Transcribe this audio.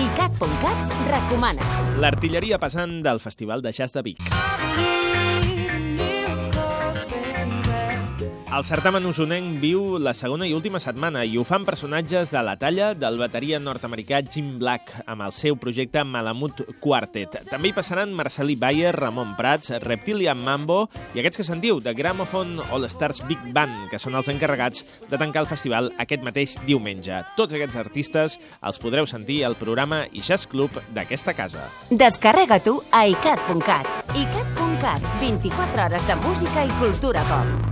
ICAT.cat recomana. L'artilleria pesant del Festival de Jazz de Vic. El certamen usonenc viu la segona i última setmana i ho fan personatges de la talla del bateria nord-americà Jim Black amb el seu projecte Malamut Quartet. També hi passaran Marcelí Bayer, Ramon Prats, Reptilian Mambo i aquests que sentiu de Gramophone All Stars Big Band, que són els encarregats de tancar el festival aquest mateix diumenge. Tots aquests artistes els podreu sentir al programa i Jazz Club d'aquesta casa. Descarrega tu a icat.cat. icat.cat, 24 hores de música i cultura pop.